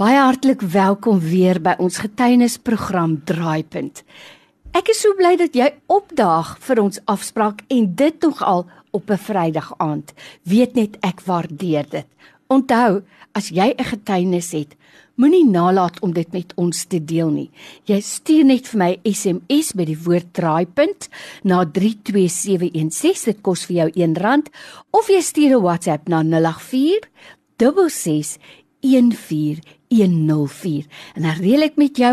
Baie hartlik welkom weer by ons getuienisprogram Draaipunt. Ek is so bly dat jy opdaag vir ons afspraak en dit nog al op 'n Vrydag aand. Weet net ek waardeer dit. Onthou, as jy 'n getuienis het, moenie nalat om dit met ons te deel nie. Jy stuur net vir my SMS met die woord Draaipunt na 32716. Dit kos vir jou R1 of jy stuur 'n WhatsApp na 084 66 14104 en dan reël ek met jou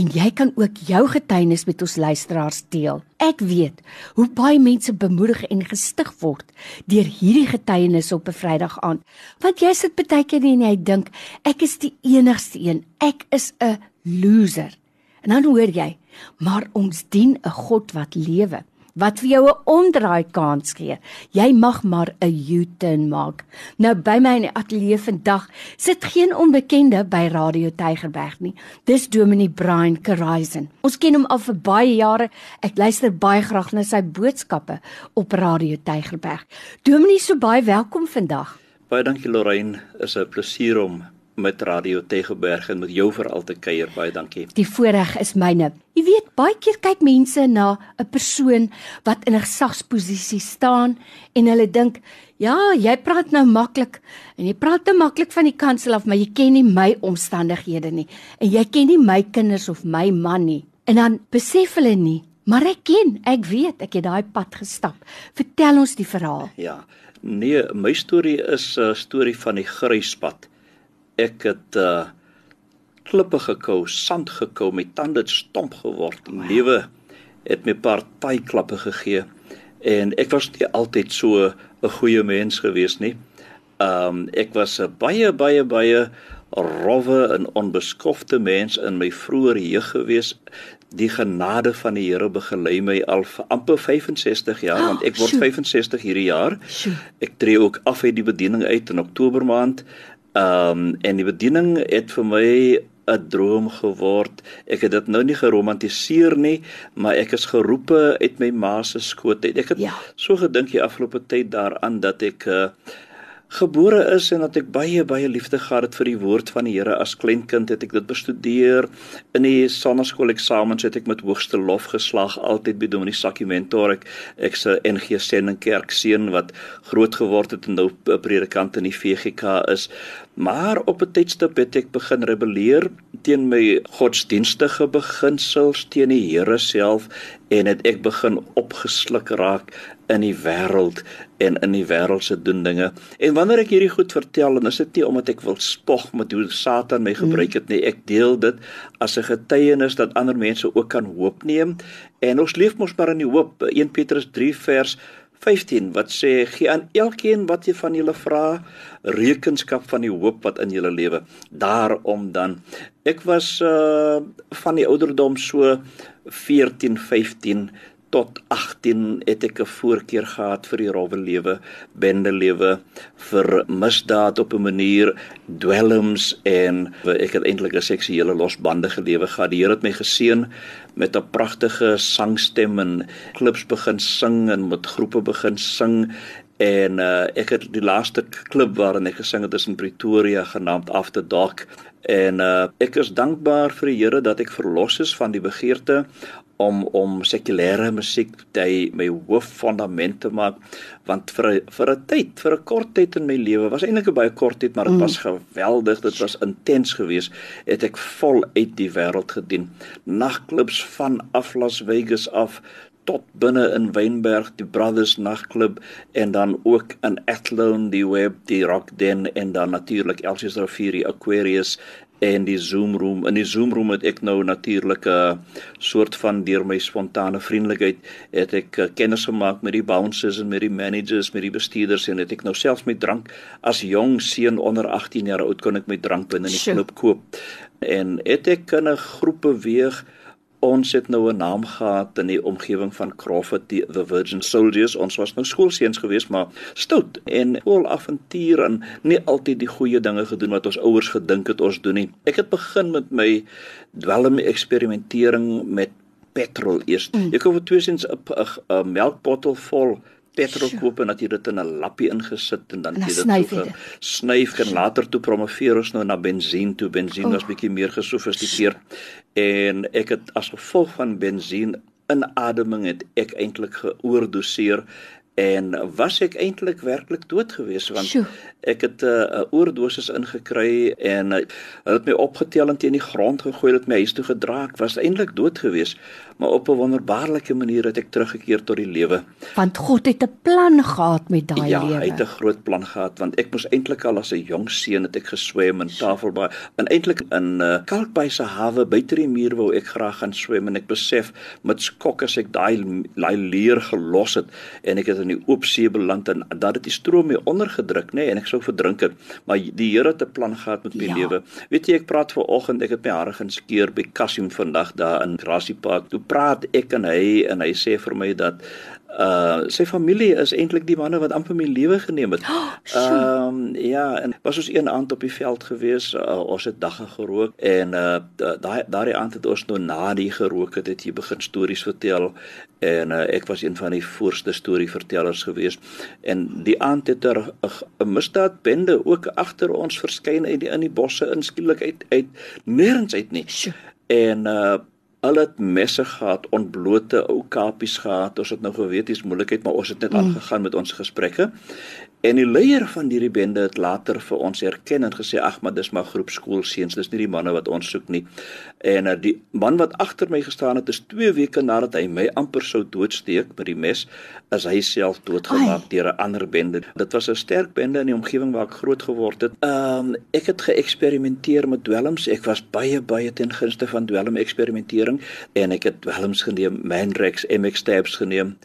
en jy kan ook jou getuienis met ons luisteraars deel. Ek weet hoe baie mense bemoedig en gestig word deur hierdie getuienis op 'n Vrydag aand. Want jy sit baie keer en jy dink ek is die enigste een. Ek is 'n loser. En dan hoor jy, maar ons dien 'n God wat lewe wat vir jou 'n omdraai kans gee. Jy mag maar 'n U-turn maak. Nou by my in die ateljee vandag sit geen onbekende by Radio Tygerberg nie. Dis Dominee Brian Karaisen. Ons ken hom al vir baie jare. Ek luister baie graag na sy boodskappe op Radio Tygerberg. Dominee, so baie welkom vandag. Baie dankie Lorraine. Is 'n plesier om met Radio Tegeberg en met jou veral te kuier. Baie dankie. Die voorreg is myne. Jy weet, baie keer kyk mense na 'n persoon wat in 'n gesagsposisie staan en hulle dink, "Ja, jy praat nou maklik en jy praat te maklik van die kansel af, maar jy ken nie my omstandighede nie en jy ken nie my kinders of my man nie." En dan besef hulle nie, maar ek ken, ek weet, ek het daai pad gestap. Vertel ons die verhaal. Ja. Nee, my storie is 'n storie van die gryspad ek het uh klippe gekou, sand gekou, my tande het stomp geword. Die lewe het my taai klappe gegee en ek was nie altyd so 'n goeie mens gewees nie. Um ek was 'n baie baie baie rowwe en onbeskofte mens in my vroeë jeug gewees. Die genade van die Here begelei my al vir amper 65 jaar oh, want ek word 65 hierdie jaar. Ek tree ook af uit die bediening uit in Oktober maand Ehm um, en die bediening het vir my 'n droom geword. Ek het dit nou nie geromantiseer nie, maar ek is geroepe uit my ma se skoot uit. Ek het ja. so gedink die afgelope tyd daaraan dat ek uh, gebore is en dat ek baie baie liefde gehad het vir die woord van die Here. As kleinkind het ek dit bestudeer. In die sonnaskool eksamens het ek met hoogste lof geslaag altyd by Dominee Sakkie mentor. Ek ek se NG Sending Kerk seun wat groot geword het en nou 'n predikant in die VGK is maar op 'n tydstip het ek begin rebelleer teen my godsdienstige beginsels teen die Here self en het ek begin opgesluk raak in die wêreld en in die wêreldse doen dinge. En wanneer ek hierdie goed vertel, dan is dit nie omdat ek wil spog met hoe Satan my gebruik het nie. Ek deel dit as 'n getuienis dat ander mense ook kan hoop neem. En ons leef mos maar in die hoop. 1 Petrus 3 vers 15 wat sê gee aan elkeen wat jy van julle vra rekenskap van die hoop wat in julle lewe. Daarom dan ek was uh van die ouderdom so 14 15 tot 18 het ek 'n voorkeur gehad vir die rowwe lewe, bende lewe, vir misdaad op 'n manier, dwelms en ek het eintlik 'n seksuele losbandige lewe gehad. Die Here het my geseën met 'n pragtige sangstem en klips begin sing en met groepe begin sing en uh, ek het die laaste klub waarin ek gesing het is in Pretoria genaamd After Dark en uh, ek is dankbaar vir die Here dat ek verlos is van die begeerte om om sekulêre musiek by my hooffondament te maak want vir vir 'n tyd vir 'n kort tyd in my lewe was eintlik 'n baie kort tyd maar dit mm. was geweldig dit was intens geweest het ek vol uit die wêreld gedien nagklubs van af Las Vegas af tot binne in Wynberg die Brothers nagklub en dan ook in Athlone die Web die Rock Den en dan natuurlik Elsies Rivier Aquarius en die Zoom room in die Zoom room het ek nou natuurlik 'n soort van deur my spontane vriendelikheid het ek uh, kennis gemaak met die bouncers en met die managers met die bestuurders en het ek nou selfs met drank as jong seun onder 18 jaar oud kon ek my drank binne in die klub koop. En het ek in 'n groep beweeg Ons het nou 'n naam gehad in die omgewing van Crawford die the Virgin Soldiers. Ons was nou skoolseuns geweest, maar stout en vol avontuur en nie altyd die goeie dinge gedoen wat ons ouers gedink het ons doen nie. Ek het begin met my dwelm eksperimentering met petrol eers. Mm. Ek koop twee sins 'n melkbottel vol petrol koop en dat jy dit in 'n lappie ingesit en dan En jy dit so snyf en later toe promoveer ons nou na bensien toe. Bensien Oh. was bietjie meer gesofistikeerd en ek het as gevolg van bensien inademing het ek eintlik geoordoseer en was ek eintlik werklik dood gewees want Sjoe. ek het 'n uh, oordosis ingekry en uh, hulle het my opgetel en teen die grond gegooi het my huis toe gedra ek was eintlik dood gewees maar op 'n wonderbaarlike manier het ek teruggekeer tot die lewe Want God het 'n plan gehad met daai ja lewe. hy het 'n groot plan gehad want ek moes eintlik al as 'n jong seun het ek geswem in Tafelbaai en eintlik in uh, Kalkbaai se hawe buite die muur wou ek graag gaan swem en ek besef met skok as ek daai daai leer gelos het en ek het in die oop see beland en dat het die stroom my ondergedruk nê nee, en ek sou verdrink het maar die Here het 'n plan gehad met my Ja. lewe weet jy ek praat ver oggend ek het my hare gaan skeer by Kasim vandag daar in Grassy Park toe praat ek en hy en hy sê vir my dat uh sy familie is eintlik die manne wat amper my lewe geneem het. Ehm um, ja, en was ons een aand op die veld gewees. Uh, ons het dagga gerook en uh daai daai aand het ons nou na die gerook het, het jy begin stories vertel en uh, ek was een van die voorste storievertellers gewees. En die aand het er 'n misdaadbende ook agter ons verskyn uit die in die bosse inskielik uit uit nêrens uit nie. Sjoe. En uh Hulle het messe gehad, ontblote ou kapies gehad. Ons het nou geweet dis moeilikheid, maar ons het net mm. aangegaan met ons gesprekke. En die leier van hierdie bende het later vir ons erken en gesê ag, maar dis maar groep skoolseuns, dis nie die manne wat ons soek nie. En uh, die man wat agter my gestaan het, is 2 weke nadat hy my amper sou doodsteek met die mes, is hy self doodgemaak deur 'n ander bende. Dit was 'n sterk bende in die omgewing waar ek groot geword het. Ehm um, ek het geëksperimenteer met dwelms. Ek was baie baie ten gunste van dwelm eksperimentering en ek het dwelms geneem, Mandrax, MX tabs geneem.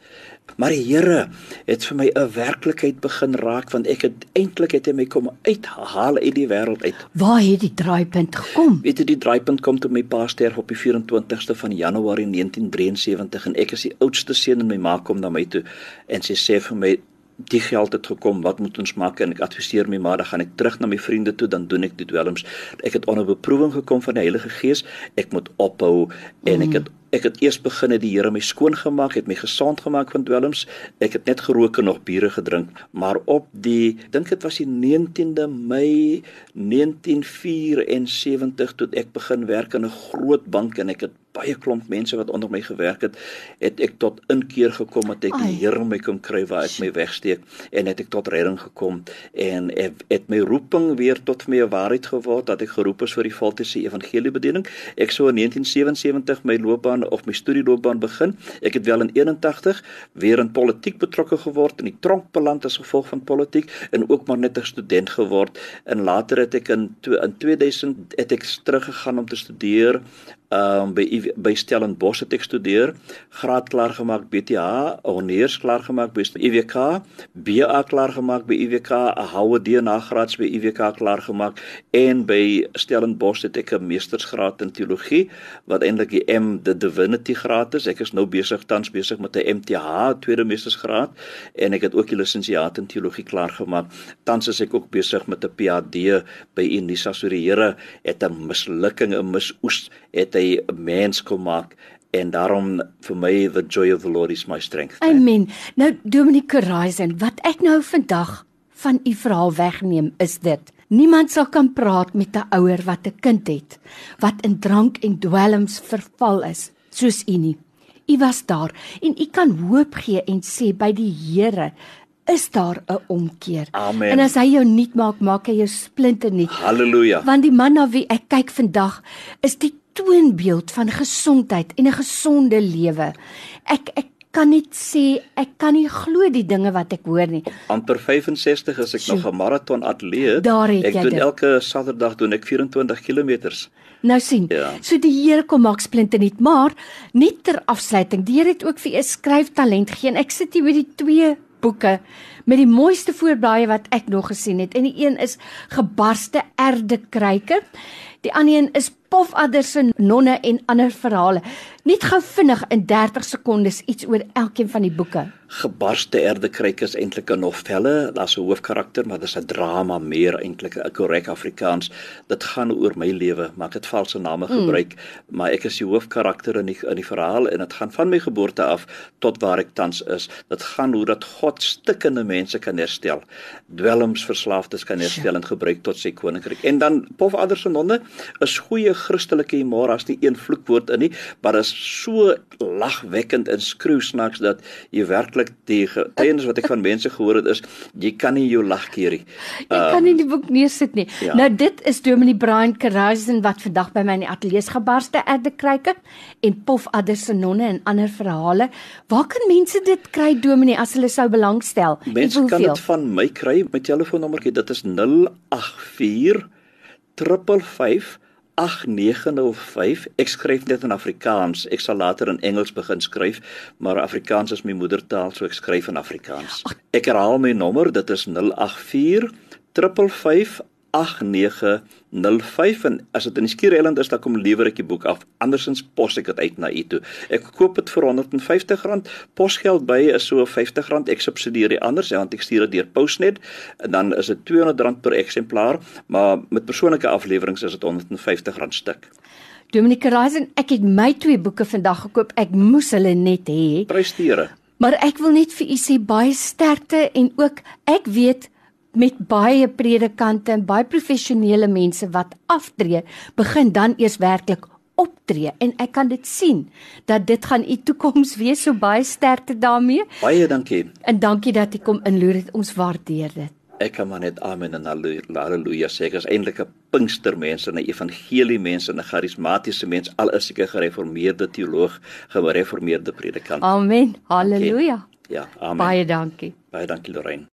Maar die Here het vir my 'n werklikheid begin raak want ek het eintlik het hy my kom uithaal uit die wêreld uit. Waar het die draaipunt gekom? Weet jy die draaipunt kom toe my pa sterf op die 24ste van Januarie 1973 en ek is die oudste seun en my ma kom na my toe en sy sê vir my die geld het gekom, wat moet ons maak? En ek adviseer my maar, dan gaan ek terug na my vriende toe, dan doen ek die dwelms. Ek het onder beproewing gekom van die Heilige Gees. Ek moet ophou en ek het ek het eers begin het die Here my skoon gemaak, het my gesond gemaak van dwelms. Ek het net gerook en nog biere gedrink, maar op die dink dit was die 19de Mei 1974 toe ek begin werk in 'n groot bank en ek het baie klomp mense wat onder my gewerk het, het ek tot inkeer gekom dat ek Ai. die Here my kon kry waar ek my wegsteek en het ek tot redding gekom en het, het my roeping weer tot my waarheid geword dat ek geroep is vir die Valtiese evangeliebediening. Ek sou in 1977 my loopbaan of my studieloopbaan begin. Ek het wel in 81 weer in politiek betrokke geword in die tronk beland as gevolg van politiek en ook maar net 'n student geword. En later het ek in in 2000 het ek teruggegaan om te studeer um, by by Stellenbosch het ek studeer, graad klaar gemaak BTH, honeurs klaar gemaak by IWK, BA klaar gemaak by IWK, 'n houe DNA graads by IWK klaar gemaak en by Stellenbosch het ek 'n meestersgraad in teologie wat eintlik die M the divinity graad is. Ek is nou besig tans besig met 'n MTH tweede meestersgraad en ek het ook die lisensiaat in teologie klaar gemaak. Tans is ek ook besig met 'n PhD by Unisa. So die Here het 'n mislukking, 'n misoes het hy 'n mens kom maak en daarom vir my the joy of the Lord is my strength. Amen. Nou Dominique Horizon, wat ek nou vandag van u verhaal wegneem is dit. Niemand sal kan praat met 'n ouer wat 'n kind het wat in drank en dwelms verval is, soos u nie. U was daar en u kan hoop gee en sê by die Here is daar 'n omkeer. Amen. En as hy jou nuut maak, maak hy jou splinternuut. Halleluja. Want die man na wie ek kyk vandag is die toonbeeld van gesondheid en 'n gesonde lewe. Ek ek kan net sê ek kan nie glo die dinge wat ek hoor nie. amper 65 is ek Sjoe. nog 'n maraton atleet. Ek doen dit. elke Saterdag doen ek 24 km. Nou sien. Ja. So die Here kom maak splinternuut, maar net ter afsluiting, die Here het ook vir u 'n skryftalent gegee en ek sit hier met die twee boeke met die mooiste voorblaaie wat ek nog gesien het. En die een is gebarste erde kruike. Die ander een is Pofadder se nonne en ander verhale. Net gou vinnig in 30 sekondes iets oor elkeen van die boeke. Gebarste erdekryk is eintlik 'n novelle, daar's 'n hoofkarakter, maar dis 'n drama meer eintlik 'n korrek Afrikaans. Dit gaan oor my lewe, maar ek het valse name hmm. gebruik, mm. maar ek is die hoofkarakter in die in die verhaal en dit gaan van my geboorte af tot waar ek tans is. Dit gaan hoe dat God stikkende mense kan herstel, dwelmsverslaafdes kan herstel en gebruik tot sy koninkryk. En dan Pofadder se nonne is goeie Christelike humor as nie een vloekwoord in nie, maar is so lagwekkend en skroesnaks dat jy werklik die getuienis wat ek van mense gehoor het is jy kan nie jou lag keer nie. Jy um, kan nie die boek neersit nie. Ja. Nou dit is Dominee Brian Karaisen wat vandag by my in die ateljee gebarste erde kryke en Pof Addersonne en ander verhale. Waar kan mense dit kry Dominee as hulle sou belangstel? Mense kan dit van my kry. My telefoonnommertjie dit is 084 555 8905 ek skryf dit in Afrikaans. Ek sal later in Engels begin skryf maar Afrikaans is my moedertaal so ek skryf in Afrikaans. Ek herhaal my nommer dit is 084 555 8905 en as dit in die Skiereiland is dan kom lewer ek die boek af. Andersins pos ek dit uit na u toe. Ek koop dit vir R150. Posgeld by is so R50. Ek subsidieer die ander sê want ek stuur dit deur Postnet. En dan is dit R200 per eksemplaar maar met persoonlike afleweringe is dit R150 stuk. Dominique Reisen ek het my twee boeke vandag gekoop. Ek moes hulle net hê. Prystere Maar ek wil net vir u sê baie sterkte en ook ek weet met baie predikante en baie professionele mense wat aftree, begin dan eers werklik optree en ek kan dit sien dat dit gaan u toekoms wees so baie sterkte daarmee. Baie dankie. En dankie dat u kom inloer dit ons waardeer dit. Ek kan maar net amen en haleluja sê. Ek is eintlik 'n Pinkstermens en 'n evangelie mens en 'n charismatiese mens al is ek 'n gereformeerde teoloog, gereformeerde predikant. Amen. Haleluja. Okay. Ja, amen. Baie dankie. Baie dankie Lorraine.